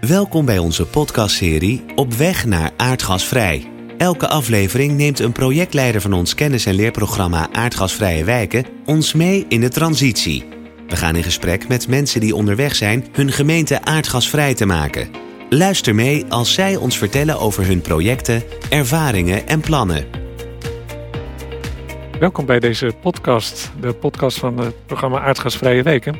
Welkom bij onze podcastserie Op weg naar aardgasvrij. Elke aflevering neemt een projectleider van ons kennis- en leerprogramma Aardgasvrije Wijken ons mee in de transitie. We gaan in gesprek met mensen die onderweg zijn hun gemeente aardgasvrij te maken. Luister mee als zij ons vertellen over hun projecten, ervaringen en plannen. Welkom bij deze podcast, de podcast van het programma Aardgasvrije Weken.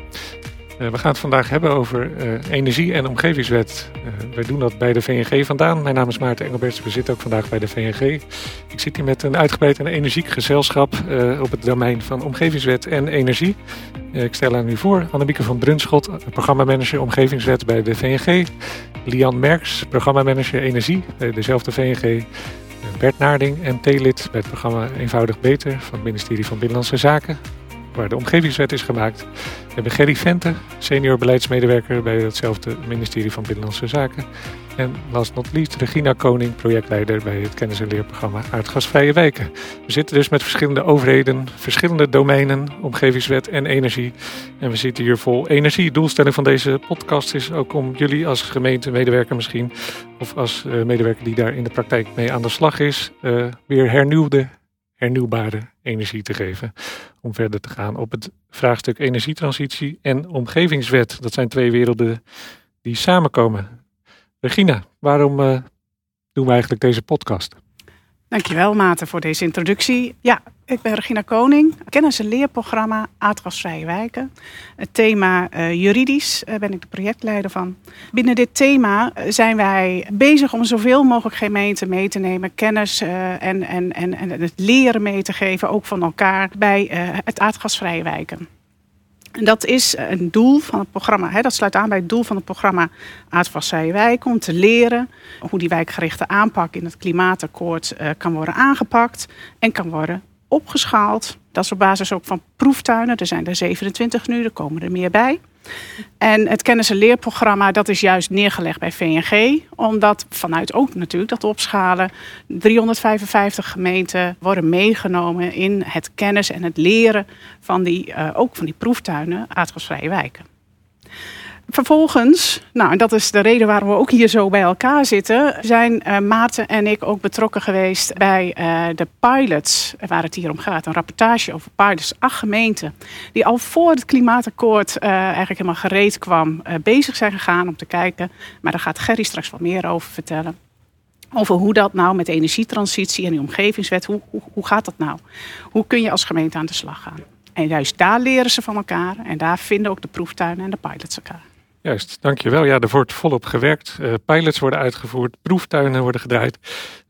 Uh, we gaan het vandaag hebben over uh, energie- en omgevingswet. Uh, wij doen dat bij de VNG vandaan. Mijn naam is Maarten Engelberts, we zitten ook vandaag bij de VNG. Ik zit hier met een uitgebreid en energiek gezelschap op het domein van omgevingswet en energie. ik stel aan u voor Annemieke van Brunschot, programmamanager omgevingswet bij de VNG. Lian Merks, programmamanager energie bij dezelfde VNG. Bert Naarding, MT-lid bij het programma Eenvoudig Beter van het ministerie van Binnenlandse Zaken waar de omgevingswet is gemaakt. We hebben Gerry Vente, senior beleidsmedewerker bij hetzelfde ministerie van Binnenlandse Zaken. En last not least Regina Koning, projectleider bij het kennis- en leerprogramma Aardgasvrije Wijken. We zitten dus met verschillende overheden, verschillende domeinen, omgevingswet en energie. En we zitten hier vol energie. Doelstelling van deze podcast is ook om jullie als gemeentemedewerker misschien, of als uh, medewerker die daar in de praktijk mee aan de slag is, uh, weer hernieuwde hernieuwbare energie te geven. Om verder te gaan op het vraagstuk energietransitie en omgevingswet. Dat zijn twee werelden die samenkomen. Regina, waarom uh, doen we eigenlijk deze podcast? Dankjewel Maarten voor deze introductie. Ja, ik ben Regina Koning, kennis- en leerprogramma Aardgasvrije Wijken. Het thema uh, juridisch uh, ben ik de projectleider van. Binnen dit thema zijn wij bezig om zoveel mogelijk gemeenten mee te nemen, kennis en, en, en, en het leren mee te geven, ook van elkaar, bij het aardgasvrije wijken. Dat is een doel van het programma. Hè, dat sluit aan bij het doel van het programma Aardgasvrije Wijken. Om te leren hoe die wijkgerichte aanpak in het klimaatakkoord uh, kan worden aangepakt. En kan worden opgeschaald. Dat is op basis ook van proeftuinen. Er zijn er 27 nu, er komen er meer bij. En het kennis- en leerprogramma dat is juist neergelegd bij VNG. Omdat vanuit ook natuurlijk dat opschalen 355 gemeenten worden meegenomen in het kennis en het leren van die, uh, ook van die proeftuinen aardgasvrije wijken. Vervolgens, nou dat is de reden waarom we ook hier zo bij elkaar zitten, zijn uh, Maarten en ik ook betrokken geweest bij uh, de pilots, waar het hier om gaat. Een rapportage over pilots, acht gemeenten, die al voor het klimaatakkoord uh, eigenlijk helemaal gereed kwam, bezig zijn gegaan om te kijken. Maar daar gaat Gerry straks wat meer over vertellen. Over hoe dat nou met de energietransitie en die omgevingswet, hoe, hoe, hoe gaat dat nou? Hoe kun je als gemeente aan de slag gaan? En juist daar leren ze van elkaar en daar vinden ook de proeftuinen en de pilots elkaar. Juist, dankjewel. Ja, er wordt volop gewerkt. Uh, pilots worden uitgevoerd, proeftuinen worden gedraaid.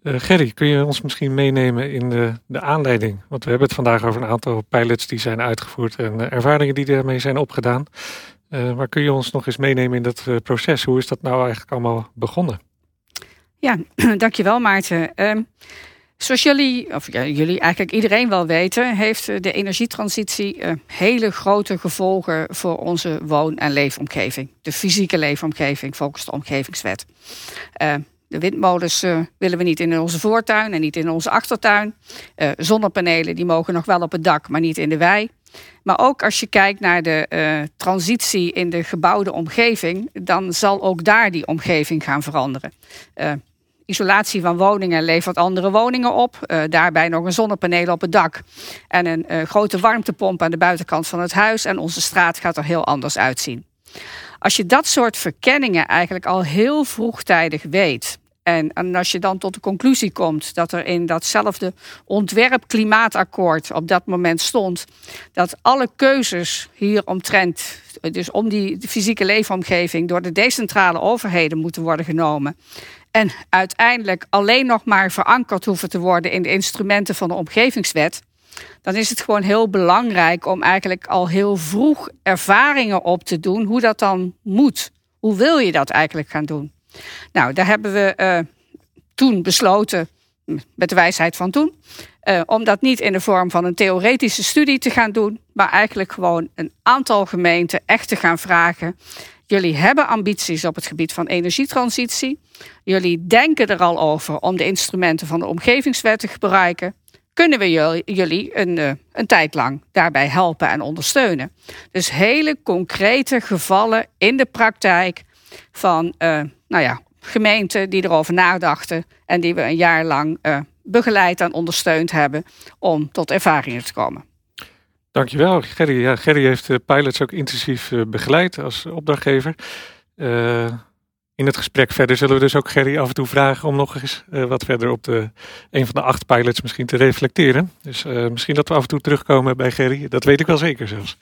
Uh, Gerry, kun je ons misschien meenemen in de, de aanleiding? Want we hebben het vandaag over een aantal pilots die zijn uitgevoerd en ervaringen die daarmee zijn opgedaan. maar kun je ons nog eens meenemen in dat proces? Hoe is dat nou eigenlijk allemaal begonnen? Ja, dankjewel Maarten. Zoals jullie, of jullie eigenlijk iedereen wel weten, heeft de energietransitie uh, hele grote gevolgen voor onze woon- en leefomgeving. De fysieke leefomgeving volgens de omgevingswet. Uh, de windmolens willen we niet in onze voortuin en niet in onze achtertuin. zonnepanelen die mogen nog wel op het dak, maar niet in de wei. Maar ook als je kijkt naar de transitie in de gebouwde omgeving, dan zal ook daar die omgeving gaan veranderen isolatie van woningen levert andere woningen op. Uh, daarbij nog een zonnepaneel op het dak. En een uh, grote warmtepomp aan de buitenkant van het huis. En onze straat gaat er heel anders uitzien. Als je dat soort verkenningen eigenlijk al heel vroegtijdig weet. En, en als je dan tot de conclusie komt dat er in datzelfde ontwerp klimaatakkoord op dat moment stond. Dat alle keuzes hieromtrent, dus om die fysieke leefomgeving, door de decentrale overheden moeten worden genomen en uiteindelijk alleen nog maar verankerd hoeven te worden in de instrumenten van de omgevingswet, dan is het gewoon heel belangrijk om eigenlijk al heel vroeg ervaringen op te doen hoe dat dan moet. Hoe wil je dat eigenlijk gaan doen? Nou, daar hebben we uh, toen besloten, met de wijsheid van toen, uh, om dat niet in de vorm van een theoretische studie te gaan doen, maar eigenlijk gewoon een aantal gemeenten echt te gaan vragen. Jullie hebben ambities op het gebied van energietransitie. Jullie denken er al over om de instrumenten van de omgevingswet te gebruiken. Kunnen we jullie een, eh, een tijd lang daarbij helpen en ondersteunen? Dus hele concrete gevallen in de praktijk van nou ja, gemeenten die erover nadachten en die we een jaar lang begeleid en ondersteund hebben om tot ervaringen te komen. Dankjewel, Gerry. Ja, Gerry heeft de pilots ook intensief begeleid als opdrachtgever. in het gesprek verder zullen we dus ook Gerry af en toe vragen om nog eens wat verder op de, een van de acht pilots misschien te reflecteren. Dus misschien dat we af en toe terugkomen bij Gerry. Dat weet ik wel zeker zelfs.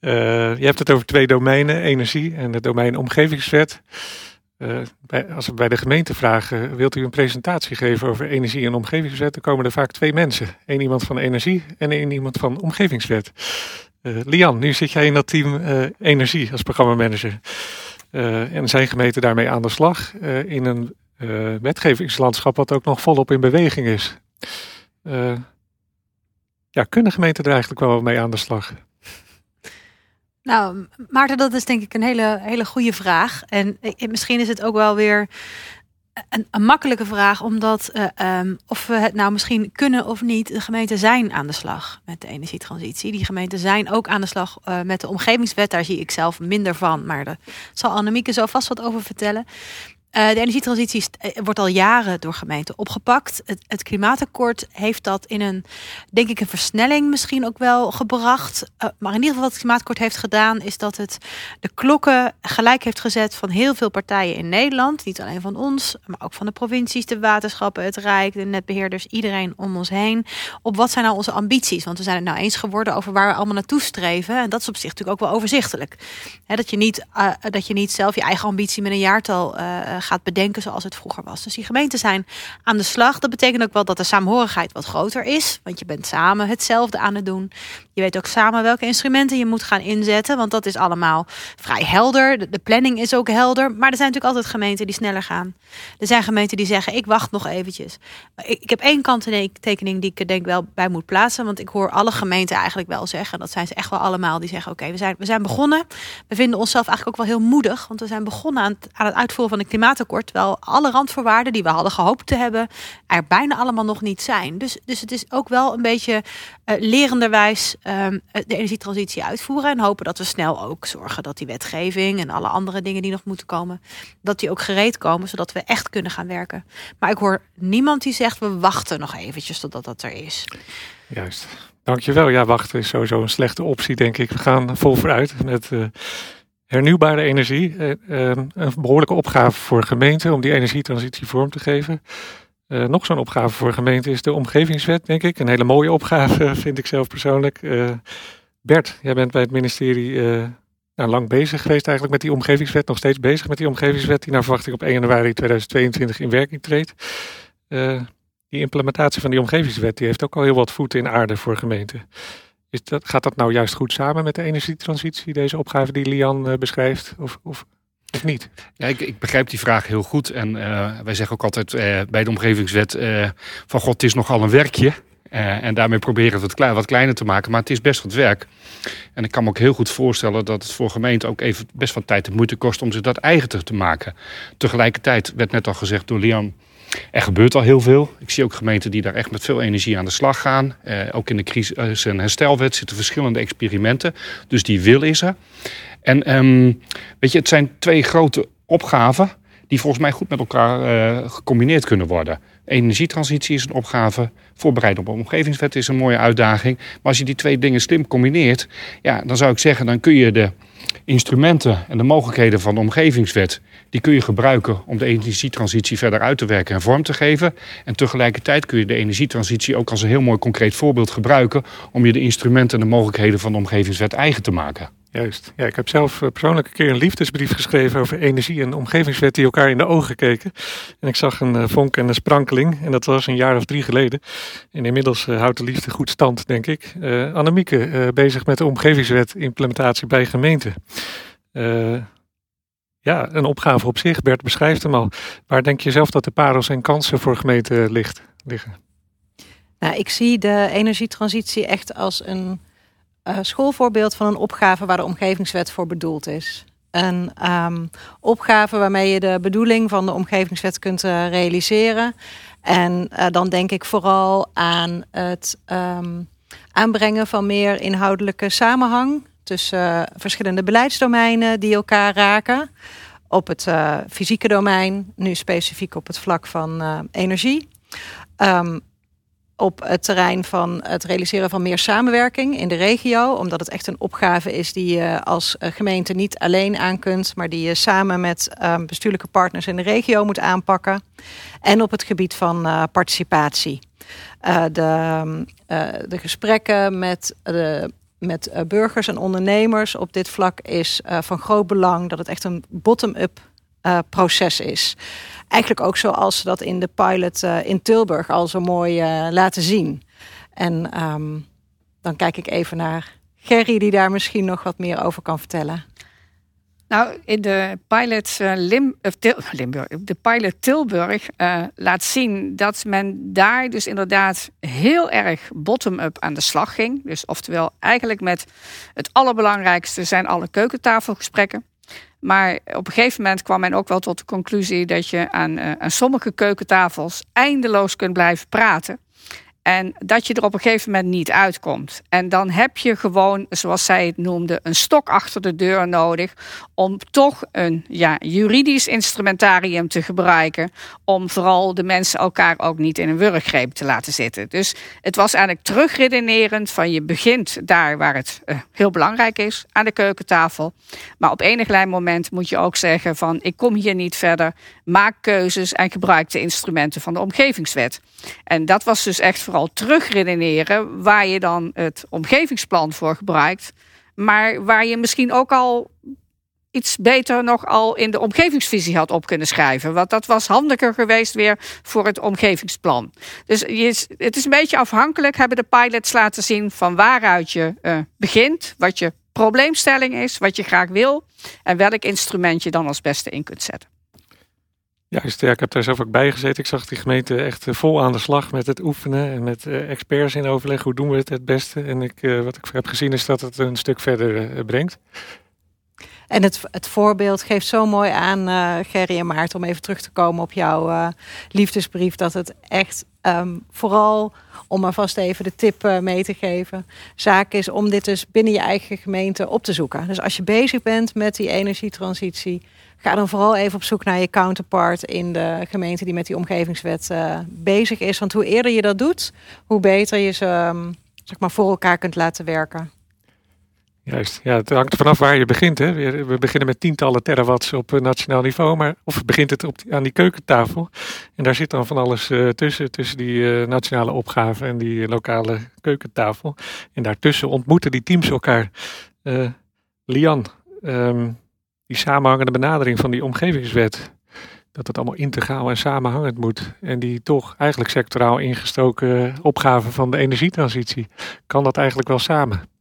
je hebt het over twee domeinen, energie en het domein omgevingswet. Bij, als we bij de gemeente vragen, wilt u een presentatie geven over energie- en omgevingswet, dan komen er vaak twee mensen. Eén iemand van energie en één iemand van omgevingswet. Uh, Lian, nu zit jij in dat team uh, energie als programmamanager. en zijn gemeenten daarmee aan de slag in een wetgevingslandschap wat ook nog volop in beweging is. ja, kunnen gemeenten er eigenlijk wel mee aan de slag? Nou, Maarten, dat is denk ik een hele, hele goede vraag. En misschien is het ook wel weer een, een makkelijke vraag, omdat uh, um, of we het nou misschien kunnen of niet, de gemeenten zijn aan de slag met de energietransitie. Die gemeenten zijn ook aan de slag met de omgevingswet. Daar zie ik zelf minder van, maar daar zal Annemieke zo vast wat over vertellen. Uh, de energietransitie eh, wordt al jaren door gemeenten opgepakt. Het, klimaatakkoord heeft dat in een, denk ik, een versnelling misschien ook wel gebracht. Uh, maar in ieder geval wat het klimaatakkoord heeft gedaan, is dat het de klokken gelijk heeft gezet van heel veel partijen in Nederland. Niet alleen van ons, maar ook van de provincies, de waterschappen, het Rijk, de netbeheerders, iedereen om ons heen. Op wat zijn nou onze ambities? Want we zijn het nou eens geworden over waar we allemaal naartoe streven. En dat is op zich natuurlijk ook wel overzichtelijk. dat, je niet, dat je niet zelf je eigen ambitie met een jaartal gaat bedenken zoals het vroeger was. Dus die gemeenten zijn aan de slag. Dat betekent ook wel dat de saamhorigheid wat groter is. Want je bent samen hetzelfde aan het doen. Je weet ook samen welke instrumenten je moet gaan inzetten. Want dat is allemaal vrij helder. De, planning is ook helder. Maar er zijn natuurlijk altijd gemeenten die sneller gaan. Er zijn gemeenten die zeggen, ik wacht nog eventjes. Ik, heb één kanttekening die ik er denk wel bij moet plaatsen. Want ik hoor alle gemeenten eigenlijk wel zeggen. Dat zijn ze echt wel allemaal. Die zeggen, oké, we, zijn, we zijn begonnen. We vinden onszelf eigenlijk ook wel heel moedig. Want we zijn begonnen aan het, aan het uitvoeren van de klimaatakkoord. Terwijl alle randvoorwaarden die we hadden gehoopt te hebben... er bijna allemaal nog niet zijn. Dus, dus het is ook wel een beetje uh, lerenderwijs um, de energietransitie uitvoeren. En hopen dat we snel ook zorgen dat die wetgeving en alle andere dingen die nog moeten komen, dat die ook gereed komen, zodat we echt kunnen gaan werken. Maar ik hoor niemand die zegt we wachten nog eventjes totdat dat er is. Juist. Dankjewel. Ja, wachten is sowieso een slechte optie, denk ik. We gaan vol vooruit met uh, hernieuwbare energie. Uh, een behoorlijke opgave voor gemeenten om die energietransitie vorm te geven. Uh, nog zo'n opgave voor gemeente is de omgevingswet, denk ik. Een hele mooie opgave, vind ik zelf persoonlijk. Uh, Bert, jij bent bij het ministerie uh, nou, lang bezig geweest eigenlijk met die omgevingswet. Nog steeds bezig met die omgevingswet, die naar verwachting op 1 januari 2022 in werking treedt. die implementatie van die omgevingswet die heeft ook al heel wat voeten in aarde voor gemeenten. Is dat, gaat dat nou juist goed samen met de energietransitie, deze opgave die Lian beschrijft? Of, of of niet? Ja, ik, ik, begrijp die vraag heel goed. En uh, wij zeggen ook altijd uh, bij de omgevingswet van god, het is nogal een werkje. en daarmee proberen we het klein, wat kleiner te maken. Maar het is best wat werk. En ik kan me ook heel goed voorstellen dat het voor gemeenten ook even best wat tijd en moeite kost om zich dat eigen te maken. Tegelijkertijd werd net al gezegd door Lian. Er gebeurt al heel veel. Ik zie ook gemeenten die daar echt met veel energie aan de slag gaan. Eh, ook in de crisis- en herstelwet zitten verschillende experimenten. Dus die wil is er. En um, weet je, het zijn twee grote opgaven die volgens mij goed met elkaar uh, gecombineerd kunnen worden. Energietransitie is een opgave, voorbereiden op een omgevingswet is een mooie uitdaging. Maar als je die twee dingen slim combineert, ja, dan zou ik zeggen, dan kun je de instrumenten en de mogelijkheden van de omgevingswet, die kun je gebruiken om de energietransitie verder uit te werken en vorm te geven. En tegelijkertijd kun je de energietransitie ook als een heel mooi concreet voorbeeld gebruiken om je de instrumenten en de mogelijkheden van de omgevingswet eigen te maken. Juist. Ja, ik heb zelf eh, persoonlijk een keer een liefdesbrief geschreven over energie en omgevingswet die elkaar in de ogen keken. En ik zag een eh, vonk en een sprankeling en dat was een jaar of drie geleden. En inmiddels uh, houdt de liefde goed stand, denk ik. Annemieke, bezig met de omgevingswet implementatie bij gemeenten. ja, een opgave op zich. Bert beschrijft hem al. Waar denk je zelf dat de parels en kansen voor gemeenten liggen? Nou, ik zie de energietransitie echt als een uh, schoolvoorbeeld van een opgave waar de omgevingswet voor bedoeld is. Een um, opgave waarmee je de bedoeling van de omgevingswet kunt uh, realiseren. En uh, dan denk ik vooral aan het um, aanbrengen van meer inhoudelijke samenhang tussen verschillende beleidsdomeinen die elkaar raken op het fysieke domein, nu specifiek op het vlak van energie. Um, op het terrein van het realiseren van meer samenwerking in de regio. Omdat het echt een opgave is die je als gemeente niet alleen aan kunt, maar die je samen met um, bestuurlijke partners in de regio moet aanpakken. En op het gebied van uh, participatie. Uh, de, uh, de gesprekken met de met burgers en ondernemers op dit vlak is van groot belang dat het echt een bottom-up uh, proces is. Eigenlijk ook zoals ze dat in de pilot in Tilburg al zo mooi laten zien. En um, dan kijk ik even naar Gerry, die daar misschien nog wat meer over kan vertellen. Nou, in de pilot, Lim, of Limburg, de pilot Tilburg laat zien dat men daar dus inderdaad heel erg bottom-up aan de slag ging. Dus oftewel, eigenlijk met het allerbelangrijkste zijn alle keukentafelgesprekken. Maar op een gegeven moment kwam men ook wel tot de conclusie dat je aan, uh, aan sommige keukentafels eindeloos kunt blijven praten. En dat je er op een gegeven moment niet uitkomt. En dan heb je gewoon, zoals zij het noemde, een stok achter de deur nodig. Om toch een ja, juridisch instrumentarium te gebruiken. Om vooral de mensen elkaar ook niet in een wurggreep te laten zitten. Dus het was eigenlijk terugredenerend van je begint daar waar het uh, heel belangrijk is, aan de keukentafel. Maar op enig klein moment moet je ook zeggen van ik kom hier niet verder. Maak keuzes en gebruik de instrumenten van de omgevingswet. En dat was dus echt vooral terugredeneren waar je dan het omgevingsplan voor gebruikt. Maar waar je misschien ook al iets beter nog al in de omgevingsvisie had op kunnen schrijven. Want dat was handiger geweest weer voor het omgevingsplan. Dus je, het is een beetje afhankelijk, hebben de pilots laten zien van waaruit je uh, begint, wat je probleemstelling is, wat je graag wil en welk instrument je dan als beste in kunt zetten. Juist, ja, ik heb daar zelf ook bij gezeten. Ik zag die gemeente echt eh, vol aan de slag met het oefenen en met uh, experts in overleg. Hoe doen we het het beste? En ik, uh, wat ik heb gezien is dat het een stuk verder brengt. En het, het voorbeeld geeft zo mooi aan, uh, Gerry en Maarten, om even terug te komen op jouw uh, liefdesbrief. Dat het echt um, vooral, om maar vast even de tip uh, mee te geven, zaak is om dit dus binnen je eigen gemeente op te zoeken. Dus als je bezig bent met die energietransitie, ga dan vooral even op zoek naar je counterpart in de gemeente die met die omgevingswet bezig is. Want hoe eerder je dat doet, hoe beter je ze um, zeg maar, voor elkaar kunt laten werken. Juist, ja, het hangt vanaf waar je begint. Hè. We beginnen met tientallen terawatts op nationaal niveau, maar of begint het op aan die keukentafel. En daar zit dan van alles uh, tussen, tussen die uh, nationale opgave en die lokale keukentafel. En daartussen ontmoeten die teams elkaar. Lian, um, die samenhangende benadering van die omgevingswet. Dat het allemaal integraal en samenhangend moet. En die toch eigenlijk sectoraal ingestoken opgave van de energietransitie. Kan dat eigenlijk wel samen?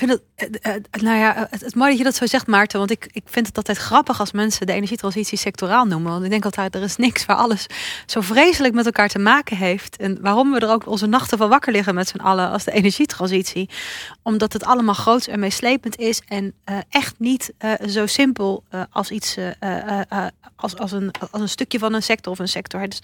Ik het, uh, uh, nou ja, het, het mooi dat je dat zo zegt, Maarten. Want ik, ik vind het altijd grappig als mensen de energietransitie sectoraal noemen. Want ik denk altijd, er is niks waar alles zo vreselijk met elkaar te maken heeft. En waarom we er ook onze nachten van wakker liggen met z'n allen als de energietransitie. Omdat het allemaal groots en meeslepend is. En echt niet zo simpel als iets, als, als, een, als een stukje van een sector of een sector. Dus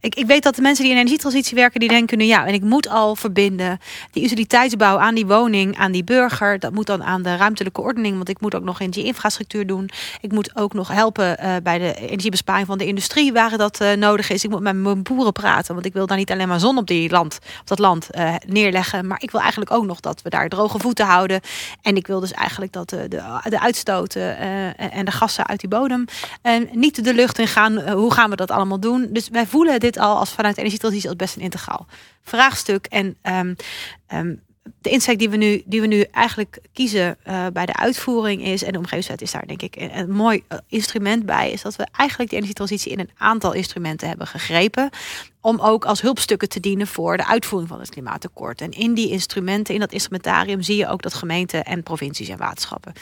ik, ik weet dat de mensen die in energietransitie werken, die denken nu ja, en ik moet al verbinden die utiliteitsbouw aan die woning, aan die burger. Moet dan aan de ruimtelijke ordening, want ik moet ook nog energieinfrastructuur doen. Ik moet ook nog helpen uh, bij de energiebesparing van de industrie, waar dat uh, nodig is. Ik moet met mijn boeren praten, want ik wil daar niet alleen maar zon op, die land, op dat land uh, neerleggen. Maar ik wil eigenlijk ook nog dat we daar droge voeten houden. En ik wil dus eigenlijk dat de, de, uitstoten en de gassen uit die bodem niet de lucht in gaan. hoe gaan we dat allemaal doen? Dus wij voelen dit al als vanuit energietransitie als best een integraal vraagstuk. En um, de insteek die we nu, die we nu eigenlijk kiezen uh, bij de uitvoering is, en de omgevingswet is daar denk ik een, een mooi uh, instrument bij, is dat we eigenlijk de energietransitie in een aantal instrumenten hebben gegrepen. Om ook als hulpstukken te dienen voor de uitvoering van het klimaatakkoord. En in die instrumenten, in dat instrumentarium, zie je ook dat gemeenten en provincies en waterschappen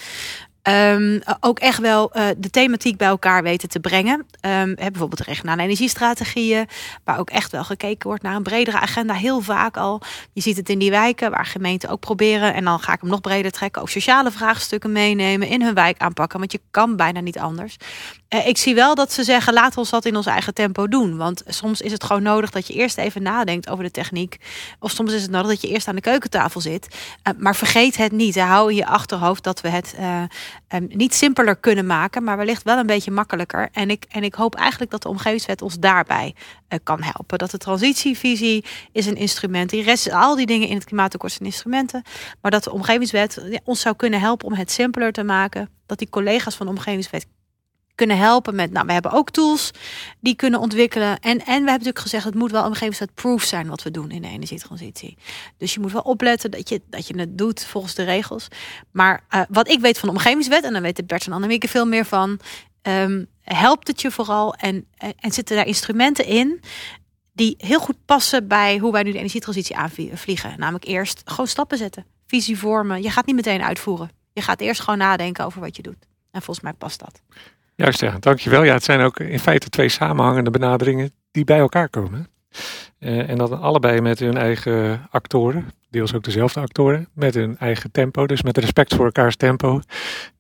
Um, ook echt wel uh, de thematiek bij elkaar weten te brengen. Um, bijvoorbeeld regionale energiestrategieën, waar ook echt wel gekeken wordt naar een bredere agenda. Heel vaak al. Je ziet het in die wijken waar gemeenten ook proberen. En dan ga ik hem nog breder trekken. Ook sociale vraagstukken meenemen in hun wijk aanpakken. Want je kan bijna niet anders. Uh, ik zie wel dat ze zeggen: laat ons dat in ons eigen tempo doen. Want soms is het gewoon nodig dat je eerst even nadenkt over de techniek. Of soms is het nodig dat je eerst aan de keukentafel zit. Uh, maar vergeet het niet. Hou in je achterhoofd dat we het um, niet simpeler kunnen maken, maar wellicht wel een beetje makkelijker. En ik, en ik hoop eigenlijk dat de omgevingswet ons daarbij kan helpen. Dat de transitievisie is een instrument. Die rest, al die dingen in het klimaatakkoord zijn instrumenten. Maar dat de omgevingswet ons zou kunnen helpen om het simpeler te maken. Dat die collega's van de omgevingswet kunnen helpen met, nou, we hebben ook tools die kunnen ontwikkelen. En, en we hebben natuurlijk gezegd, het moet wel omgevingswet proof zijn wat we doen in de energietransitie. Dus je moet wel opletten dat je, dat je het doet volgens de regels. Maar uh, wat ik weet van de omgevingswet, en dan weten Bert en Annemieke veel meer van, um, helpt het je vooral en, en zitten daar instrumenten in die heel goed passen bij hoe wij nu de energietransitie aanvliegen. Namelijk eerst gewoon stappen zetten, visie vormen. Je gaat niet meteen uitvoeren. Je gaat eerst gewoon nadenken over wat je doet. En volgens mij past dat. Juist, ja, dankjewel. Ja, het zijn ook in feite twee samenhangende benaderingen die bij elkaar komen. Uh, en dat allebei met hun eigen actoren, deels ook dezelfde actoren, met hun eigen tempo. Dus met respect voor elkaars tempo,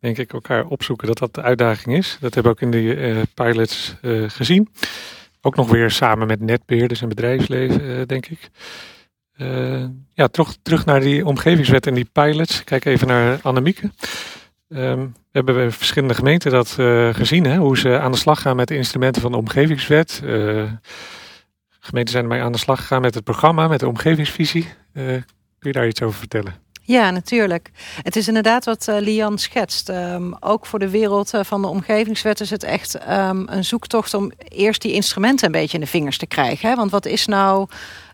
denk ik, elkaar opzoeken dat dat de uitdaging is. Dat hebben we ook in de uh, pilots uh, gezien. Ook nog weer samen met netbeheerders en bedrijfsleven, denk ik. ja, terug, terug naar die omgevingswet en die pilots. Kijk even naar Annemieke. Um, we hebben verschillende gemeenten dat uh, gezien, hè, hoe ze aan de slag gaan met de instrumenten van de omgevingswet. Uh, gemeenten zijn ermee aan de slag gegaan met het programma, met de omgevingsvisie. Uh, kun je daar iets over vertellen? Ja, natuurlijk. Het is inderdaad wat Lian schetst. Um, ook voor de wereld van de omgevingswet is het echt um, een zoektocht om eerst die instrumenten een beetje in de vingers te krijgen. Hè? Want wat is nou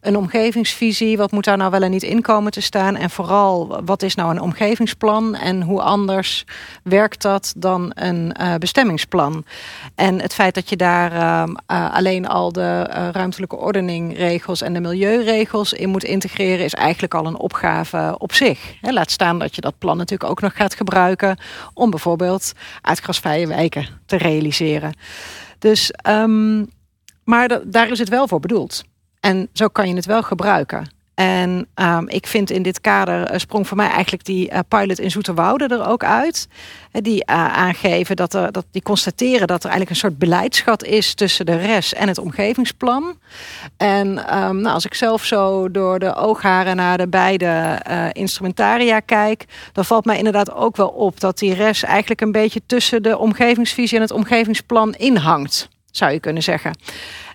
een omgevingsvisie? Wat moet daar nou wel en niet in komen te staan? En vooral, wat is nou een omgevingsplan? En hoe anders werkt dat dan een uh, bestemmingsplan? En het feit dat je daar uh, uh, alleen al de ruimtelijke ordeningregels en de milieuregels in moet integreren, is eigenlijk al een opgave op zich. Laat staan dat je dat plan natuurlijk ook nog gaat gebruiken om bijvoorbeeld uitgrasvrije wijken te realiseren. Dus, um, maar daar is het wel voor bedoeld. En zo kan je het wel gebruiken. En um, ik vind in dit kader uh, sprong voor mij eigenlijk die uh, pilot in Zoeterwoude er ook uit. Die aangeven dat er, dat die constateren dat er eigenlijk een soort beleidsgat is tussen de res en het omgevingsplan. En um, nou, als ik zelf zo door de oogharen naar de beide instrumentaria kijk, dan valt mij inderdaad ook wel op dat die res eigenlijk een beetje tussen de omgevingsvisie en het omgevingsplan inhangt, zou je kunnen zeggen.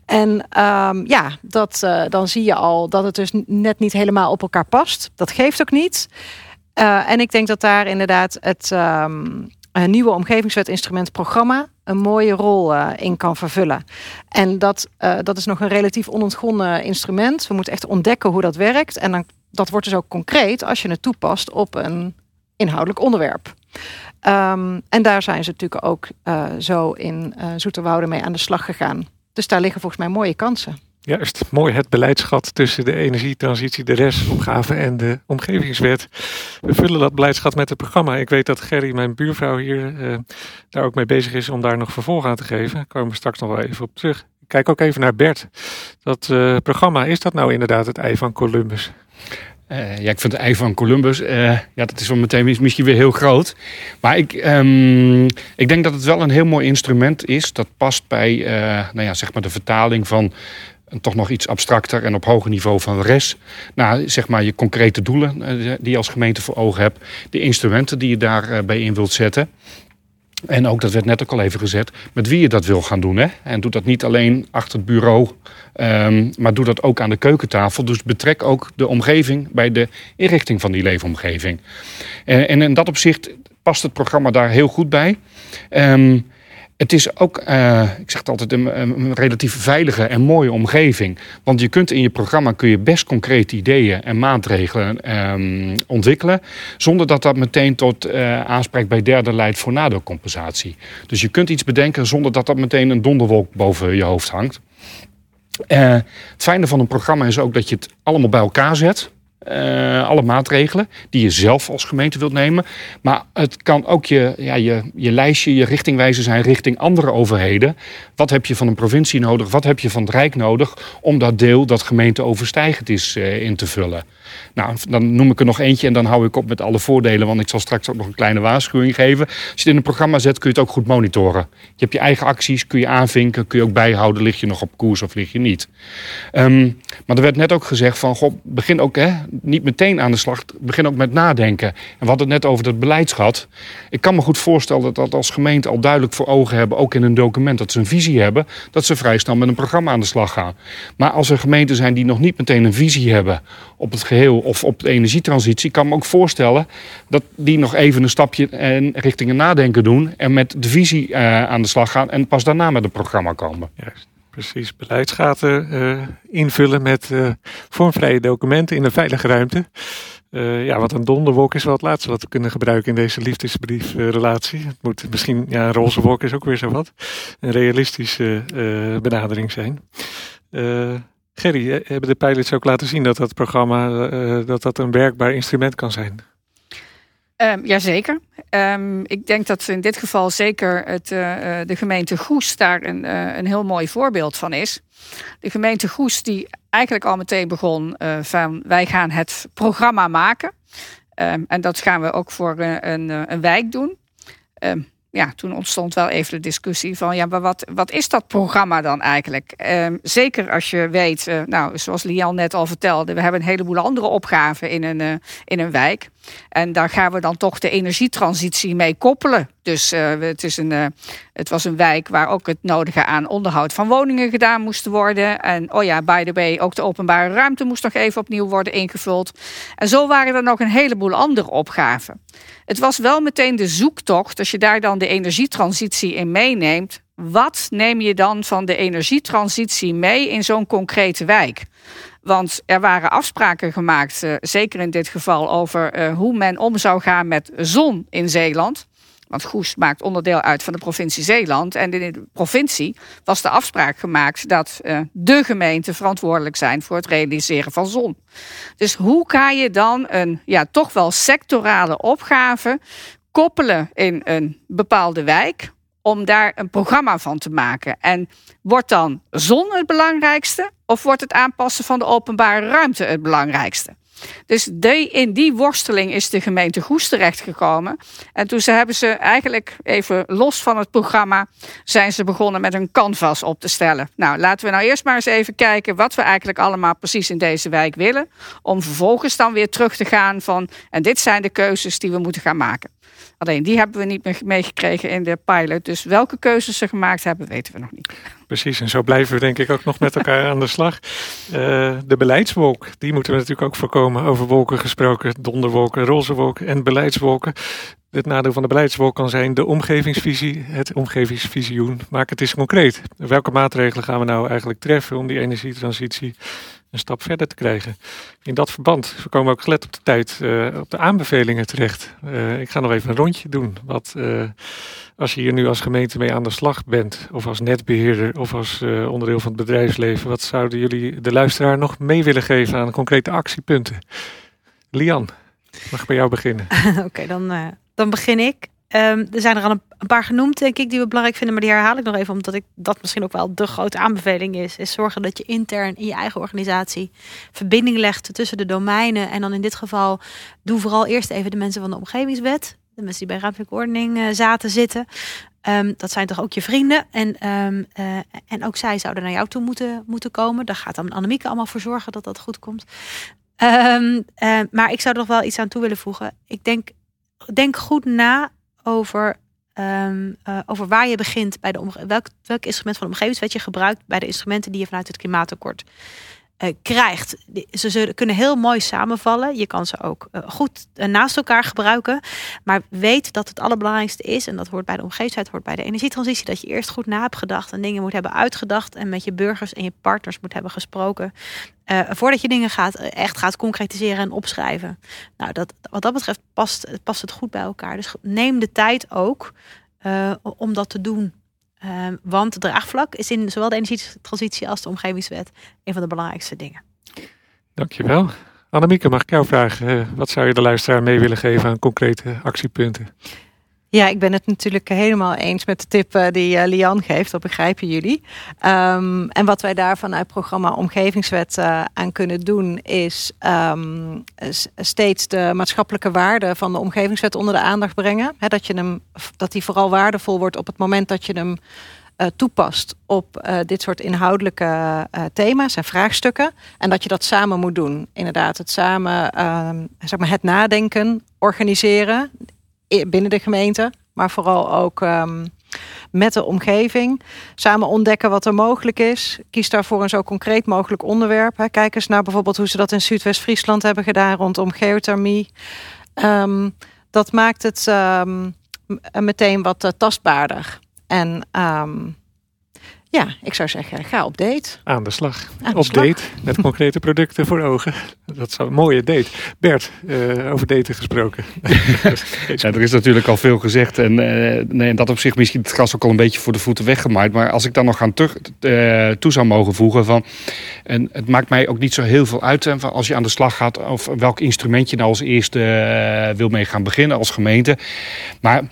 En um, ja, dat, uh, dan zie je al dat het dus net niet helemaal op elkaar past. Dat geeft ook niet. Uh, en ik denk dat daar inderdaad het um, nieuwe omgevingswetinstrument programma een mooie rol uh, in kan vervullen. En dat, dat is nog een relatief onontgonnen instrument. We moeten echt ontdekken hoe dat werkt. En dan, dat wordt dus ook concreet als je het toepast op een inhoudelijk onderwerp. Um, en daar zijn ze natuurlijk ook zo in Zoeterwoude mee aan de slag gegaan. Dus daar liggen volgens mij mooie kansen. Juist, mooi het beleidsgat tussen de energietransitie, de restopgave en de omgevingswet. We vullen dat beleidsgat met het programma. Ik weet dat Gerry, mijn buurvrouw hier, uh, daar ook mee bezig is om daar nog vervolg aan te geven. Daar komen we straks nog wel even op terug. Kijk ook even naar Bert. Dat uh, programma, is dat nou inderdaad het ei van Columbus? Uh, ja, ik vind het ei van Columbus, uh, ja, dat is wel meteen misschien weer heel groot. Maar ik, um, ik denk dat het wel een heel mooi instrument is. Dat past bij uh, nou ja, zeg maar de vertaling van een toch nog iets abstracter en op hoger niveau van res. Nou, zeg maar je concrete doelen die je als gemeente voor ogen hebt. De instrumenten die je daarbij in wilt zetten. En ook, dat werd net ook al even gezet, met wie je dat wil gaan doen. Hè? En doe dat niet alleen achter het bureau, um, maar doe dat ook aan de keukentafel. Dus betrek ook de omgeving bij de inrichting van die leefomgeving. En, en in dat opzicht past het programma daar heel goed bij. Um, het is ook, uh, ik zeg het altijd, een, een, relatief veilige en mooie omgeving. Want je kunt in je programma kun je best concrete ideeën en maatregelen um, ontwikkelen. Zonder dat dat meteen tot uh, aanspraak bij derde leidt voor nadeelcompensatie. Dus je kunt iets bedenken zonder dat dat meteen een donderwolk boven je hoofd hangt. Uh, het fijne van een programma is ook dat je het allemaal bij elkaar zet. Uh, alle maatregelen die je zelf als gemeente wilt nemen. Maar het kan ook je, ja, je, je lijstje, je richtingwijzer zijn richting andere overheden. Wat heb je van een provincie nodig? Wat heb je van het Rijk nodig om dat deel dat gemeente overstijgend is uh, in te vullen? Nou, dan noem ik er nog eentje en dan hou ik op met alle voordelen. Want ik zal straks ook nog een kleine waarschuwing geven. Als je het in een programma zet, kun je het ook goed monitoren. Je hebt je eigen acties, kun je aanvinken, kun je ook bijhouden. Lig je nog op koers of lig je niet? Um, maar er werd net ook gezegd van, goh, begin ook hè, niet meteen aan de slag. Begin ook met nadenken. En we hadden het net over het beleidsgat. Ik kan me goed voorstellen dat dat als gemeente al duidelijk voor ogen hebben, ook in een document, dat ze een visie hebben, dat ze vrij snel met een programma aan de slag gaan. Maar als er gemeenten zijn die nog niet meteen een visie hebben op het geheel of op de energietransitie, kan me ook voorstellen dat die nog even een stapje richting een nadenken doen en met de visie uh, aan de slag gaan en pas daarna met een programma komen. Precies, beleidsgaten uh, invullen met uh, vormvrije documenten in een veilige ruimte. Uh, ja, wat een donderwolk is wel het laatste wat we kunnen gebruiken in deze liefdesbriefrelatie. het moet misschien, ja, een roze wolk is ook weer zo wat. Een realistische benadering zijn. Gerry, hebben de pilots ook laten zien dat dat programma dat dat een werkbaar instrument kan zijn? Um, jazeker. Um, ik denk dat in dit geval zeker het, uh, de gemeente Goes daar een, uh, een heel mooi voorbeeld van is. De gemeente Goes die eigenlijk al meteen begon van wij gaan het programma maken. Um, en dat gaan we ook voor een, een wijk doen ja, toen ontstond wel even de discussie van ja, maar wat, wat is dat programma dan eigenlijk? Ehm, zeker als je weet, nou, zoals Lian net al vertelde, we hebben een heleboel andere opgaven in een, in een wijk. En daar gaan we dan toch de energietransitie mee koppelen. Dus uh, het, is een, het was een wijk waar ook het nodige aan onderhoud van woningen gedaan moest worden. En oh ja, by the way, ook de openbare ruimte moest nog even opnieuw worden ingevuld. En zo waren er nog een heleboel andere opgaven. Het was wel meteen de zoektocht, als je daar dan de energietransitie in meeneemt. Wat neem je dan van de energietransitie mee in zo'n concrete wijk? Want er waren afspraken gemaakt, uh, zeker in dit geval, over uh, hoe men om zou gaan met zon in Zeeland. Want Goes maakt onderdeel uit van de provincie Zeeland. En in de provincie was de afspraak gemaakt dat uh, de gemeenten verantwoordelijk zijn voor het realiseren van zon. Dus hoe ga je dan een ja, toch wel sectorale opgave koppelen in een bepaalde wijk? Om daar een programma van te maken. En wordt dan zon het belangrijkste? Of wordt het aanpassen van de openbare ruimte het belangrijkste? Dus in die worsteling is de gemeente Goes terechtgekomen. En toen ze, hebben ze eigenlijk even los van het programma... zijn ze begonnen met een canvas op te stellen. Nou, laten we nou eerst maar eens even kijken... wat we eigenlijk allemaal precies in deze wijk willen. Om vervolgens dan weer terug te gaan van... en dit zijn de keuzes die we moeten gaan maken. Alleen die hebben we niet meer meegekregen in de pilot. Dus welke keuzes ze gemaakt hebben, weten we nog niet. Precies, en zo blijven we denk ik ook nog met elkaar aan de slag. Uh, de beleidswolk, die moeten we natuurlijk ook voorkomen. Over wolken gesproken, donderwolken, roze wolken en beleidswolken. Het nadeel van de beleidswolk kan zijn de omgevingsvisie, het omgevingsvisioen. Maak het eens concreet. Welke maatregelen gaan we nou eigenlijk treffen om die energietransitie een stap verder te krijgen. In dat verband, we komen ook gelet op de tijd, uh, op de aanbevelingen terecht. Uh, ik ga nog even een rondje doen. Wat, uh, als je hier nu als gemeente mee aan de slag bent, of als netbeheerder, of als onderdeel van het bedrijfsleven, wat zouden jullie de luisteraar nog mee willen geven aan concrete actiepunten? Lian, mag ik bij jou beginnen? Oké, dan, dan begin ik. Um, er zijn er al een, paar genoemd, denk ik, die we belangrijk vinden. Maar die herhaal ik nog even, omdat ik dat misschien ook wel de grote aanbeveling is. Is zorgen dat je intern in je eigen organisatie verbinding legt tussen de domeinen. En dan in dit geval, doe vooral eerst even de mensen van de omgevingswet. De mensen die bij ruimtelijke ordening uh, zaten zitten. Um, dat zijn toch ook je vrienden. En, um, uh, en ook zij zouden naar jou toe moeten, moeten komen. Daar gaat dan Annemieke allemaal voor zorgen dat dat goed komt. Uh, maar ik zou er nog wel iets aan toe willen voegen. Ik denk, denk goed na over, um, uh, over waar je begint bij de welk, welk instrument van de omgevingswet je gebruikt bij de instrumenten die je vanuit het klimaatakkoord uh, krijgt. Ze zullen, kunnen heel mooi samenvallen. Je kan ze ook uh, goed uh, naast elkaar gebruiken. Maar weet dat het allerbelangrijkste is, en dat hoort bij de omgevingswet, hoort bij de energietransitie, dat je eerst goed na hebt gedacht en dingen moet hebben uitgedacht en met je burgers en je partners moet hebben gesproken. voordat je dingen gaat, echt gaat concretiseren en opschrijven. Nou, dat, wat dat betreft past, past het goed bij elkaar. Dus neem de tijd ook om dat te doen. Um, want het draagvlak is in zowel de energietransitie als de omgevingswet een van de belangrijkste dingen. Dankjewel. Annemieke, mag ik jou vragen, uh, wat zou je de luisteraar mee willen geven aan concrete actiepunten? Ja, ik ben het natuurlijk helemaal eens met de tip uh, die uh, Lian geeft. Dat begrijpen jullie. Um, en wat wij daar vanuit programma Omgevingswet uh, aan kunnen doen, is um, steeds de maatschappelijke waarde van de omgevingswet onder de aandacht brengen. Dat, je hem, dat die vooral waardevol wordt op het moment dat je hem toepast op dit soort inhoudelijke thema's en vraagstukken. En dat je dat samen moet doen. Inderdaad, het samen, ehm, zeg maar het nadenken, organiseren binnen de gemeente, maar vooral ook um, met de omgeving. Samen ontdekken wat er mogelijk is. Kies daarvoor een zo concreet mogelijk onderwerp. Kijk eens naar bijvoorbeeld hoe ze dat in Zuidwest-Friesland hebben gedaan rondom geothermie. Um, dat maakt het um, meteen wat uh, tastbaarder. En ja, ik zou zeggen, ga op date. Aan de slag. Aan de op slag. date, met concrete producten voor ogen. Dat is een mooie date. Bert, uh, over daten gesproken. ja, er is natuurlijk al veel gezegd. En uh, nee, in dat opzicht misschien het gas ook al een beetje voor de voeten weggemaaid. Maar als ik dan nog gaan terug, uh, toe zou mogen voegen. Van, en het maakt mij ook niet zo heel veel uit van als je aan de slag gaat. Of welk instrument je nou als eerste wil mee gaan beginnen als gemeente. Maar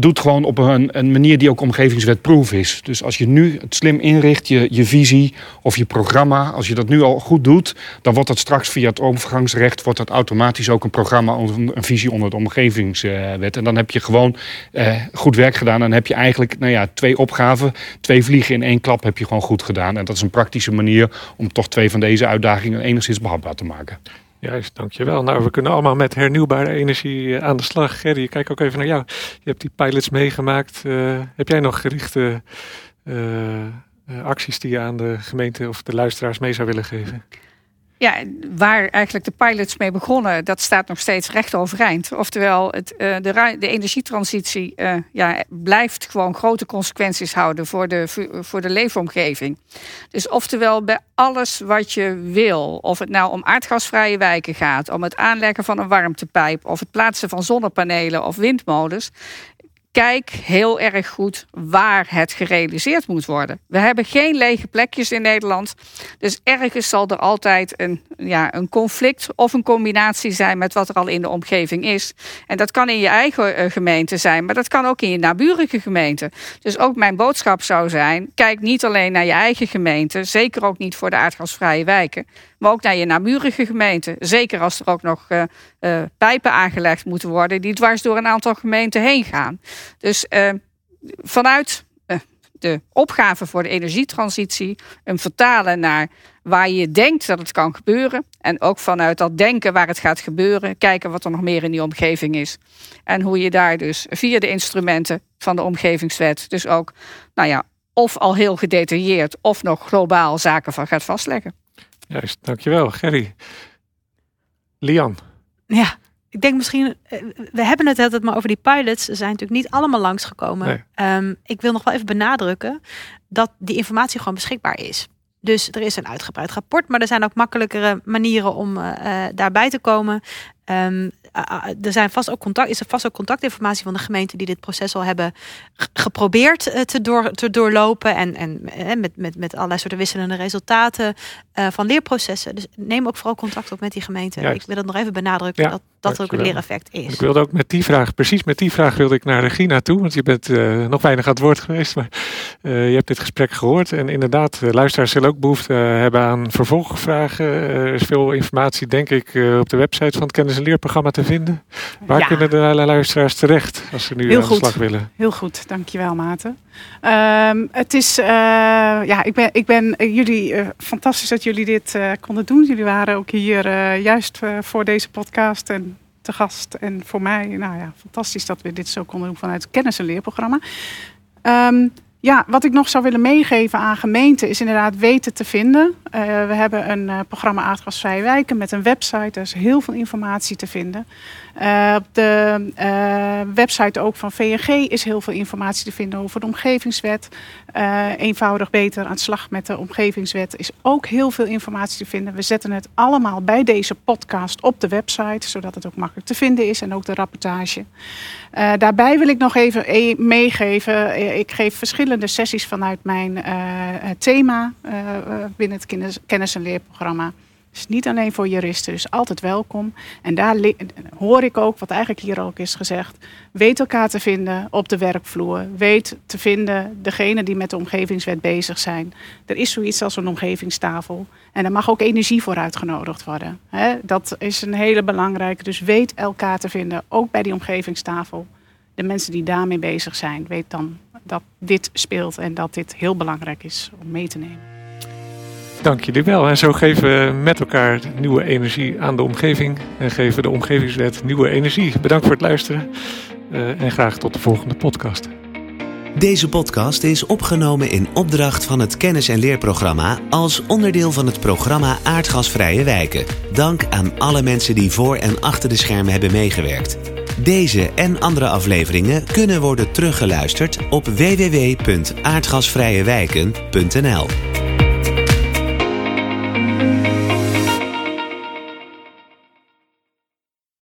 doet gewoon op een, een manier die ook omgevingswetproof is. Dus als je nu het slim inricht, je, je visie of je programma, als je dat nu al goed doet, dan wordt dat straks via het overgangsrecht wordt dat automatisch ook een programma, een, een visie onder de omgevingswet. En dan heb je gewoon eh, goed werk gedaan. Dan heb je eigenlijk nou ja, twee opgaven, twee vliegen in één klap heb je gewoon goed gedaan. En dat is een praktische manier om toch twee van deze uitdagingen enigszins behapbaar te maken. Juist, dankjewel. Nou, we kunnen allemaal met hernieuwbare energie eh, aan de slag. Gerry, ik kijk ook even naar jou. Je hebt die pilots meegemaakt. Uh, heb jij nog gerichte uh, acties die je aan de gemeente of de luisteraars mee zou willen geven? Ja, waar eigenlijk de pilots mee begonnen, dat staat nog steeds recht overeind. Oftewel, het, uh, de, de, energietransitie uh, ja, blijft gewoon grote consequenties houden voor de, voor de leefomgeving. Dus oftewel, bij alles wat je wil, of het nou om aardgasvrije wijken gaat, om het aanleggen van een warmtepijp, of het plaatsen van zonnepanelen of windmolens, kijk heel erg goed waar het gerealiseerd moet worden. We hebben geen lege plekjes in Nederland. Dus ergens zal er altijd een, ja, een conflict of een combinatie zijn met wat er al in de omgeving is. En dat kan in je eigen uh, gemeente zijn, maar dat kan ook in je naburige gemeente. Dus ook mijn boodschap zou zijn: kijk niet alleen naar je eigen gemeente, zeker ook niet voor de aardgasvrije wijken, maar ook naar je naburige gemeente. Zeker als er ook nog uh, uh, pijpen aangelegd moeten worden die dwars door een aantal gemeenten heen gaan. Dus uh, vanuit de opgave voor de energietransitie een vertalen naar waar je denkt dat het kan gebeuren. En ook vanuit dat denken waar het gaat gebeuren, kijken wat er nog meer in die omgeving is. En hoe je daar dus via de instrumenten van de omgevingswet, dus ook, nou ja, of al heel gedetailleerd of nog globaal zaken van gaat vastleggen. Juist, dankjewel, Gerry. Lian. Ja, ik denk misschien, eh, we hebben het altijd maar over die pilots. Ze zijn natuurlijk niet allemaal langsgekomen. Nee. Um, ik wil nog wel even benadrukken dat die informatie gewoon beschikbaar is. Dus er is een uitgebreid rapport, maar er zijn ook makkelijkere manieren om uh, daarbij te komen. Um, er zijn vast ook contact, is er vast ook contactinformatie van de gemeente die dit proces al hebben geprobeerd uh, te, door, te doorlopen. En, en met, met, met allerlei soorten wisselende resultaten van leerprocessen. Dus neem ook vooral contact op met die gemeente. Juist. Ik wil dat nog even benadrukken ja, dat dat ook een leereffect is. Ik wilde ook met die vraag, precies met die vraag wilde ik naar Regina toe. Want je bent nog weinig aan het woord geweest. Maar je hebt dit gesprek gehoord. En inderdaad, luisteraars zullen ook behoefte hebben aan vervolgvragen. er is veel informatie, denk ik, op de website van het Kennis- en Leerprogramma te vinden. Waar ja. kunnen de luisteraars terecht als ze nu Heel aan de slag willen? Heel goed, dankjewel Maarten. Um, het is, uh, ja, ik ben, ik ben uh, jullie uh, fantastisch dat jullie dit konden doen. Jullie waren ook hier juist voor deze podcast en te gast. En voor mij, nou ja, fantastisch dat we dit zo konden doen vanuit het kennis- en leerprogramma. Um, ja, wat ik nog zou willen meegeven aan gemeenten is inderdaad weten te vinden. We hebben een uh, programma Aardgasvrije Wijken met een website. Er is heel veel informatie te vinden. Uh, op de website ook van VNG is heel veel informatie te vinden over de omgevingswet. eenvoudig beter aan de slag met de omgevingswet is ook heel veel informatie te vinden. We zetten het allemaal bij deze podcast op de website, zodat het ook makkelijk te vinden is en ook de rapportage. daarbij wil ik nog even meegeven. ik geef verschillende sessies vanuit mijn thema binnen het kennis- en leerprogramma. Dus niet alleen voor juristen, dus altijd welkom. En daar hoor ik ook, wat eigenlijk hier ook is gezegd, weet elkaar te vinden op de werkvloer. Weet te vinden degene die met de omgevingswet bezig zijn. Er is zoiets als een omgevingstafel. En er mag ook energie voor uitgenodigd worden. dat is een hele belangrijke. Dus weet elkaar te vinden, ook bij die omgevingstafel. de mensen die daarmee bezig zijn, weet dan dat dit speelt en dat dit heel belangrijk is om mee te nemen. Dank jullie wel. En zo geven we met elkaar nieuwe energie aan de omgeving en geven de omgevingswet nieuwe energie. Bedankt voor het luisteren uh, en graag tot de volgende podcast. Deze podcast is opgenomen in opdracht van het kennis- en leerprogramma als onderdeel van het programma Aardgasvrije Wijken. Dank aan alle mensen die voor en achter de schermen hebben meegewerkt. Deze en andere afleveringen kunnen worden teruggeluisterd op www.aardgasvrijewijken.nl. Thank you.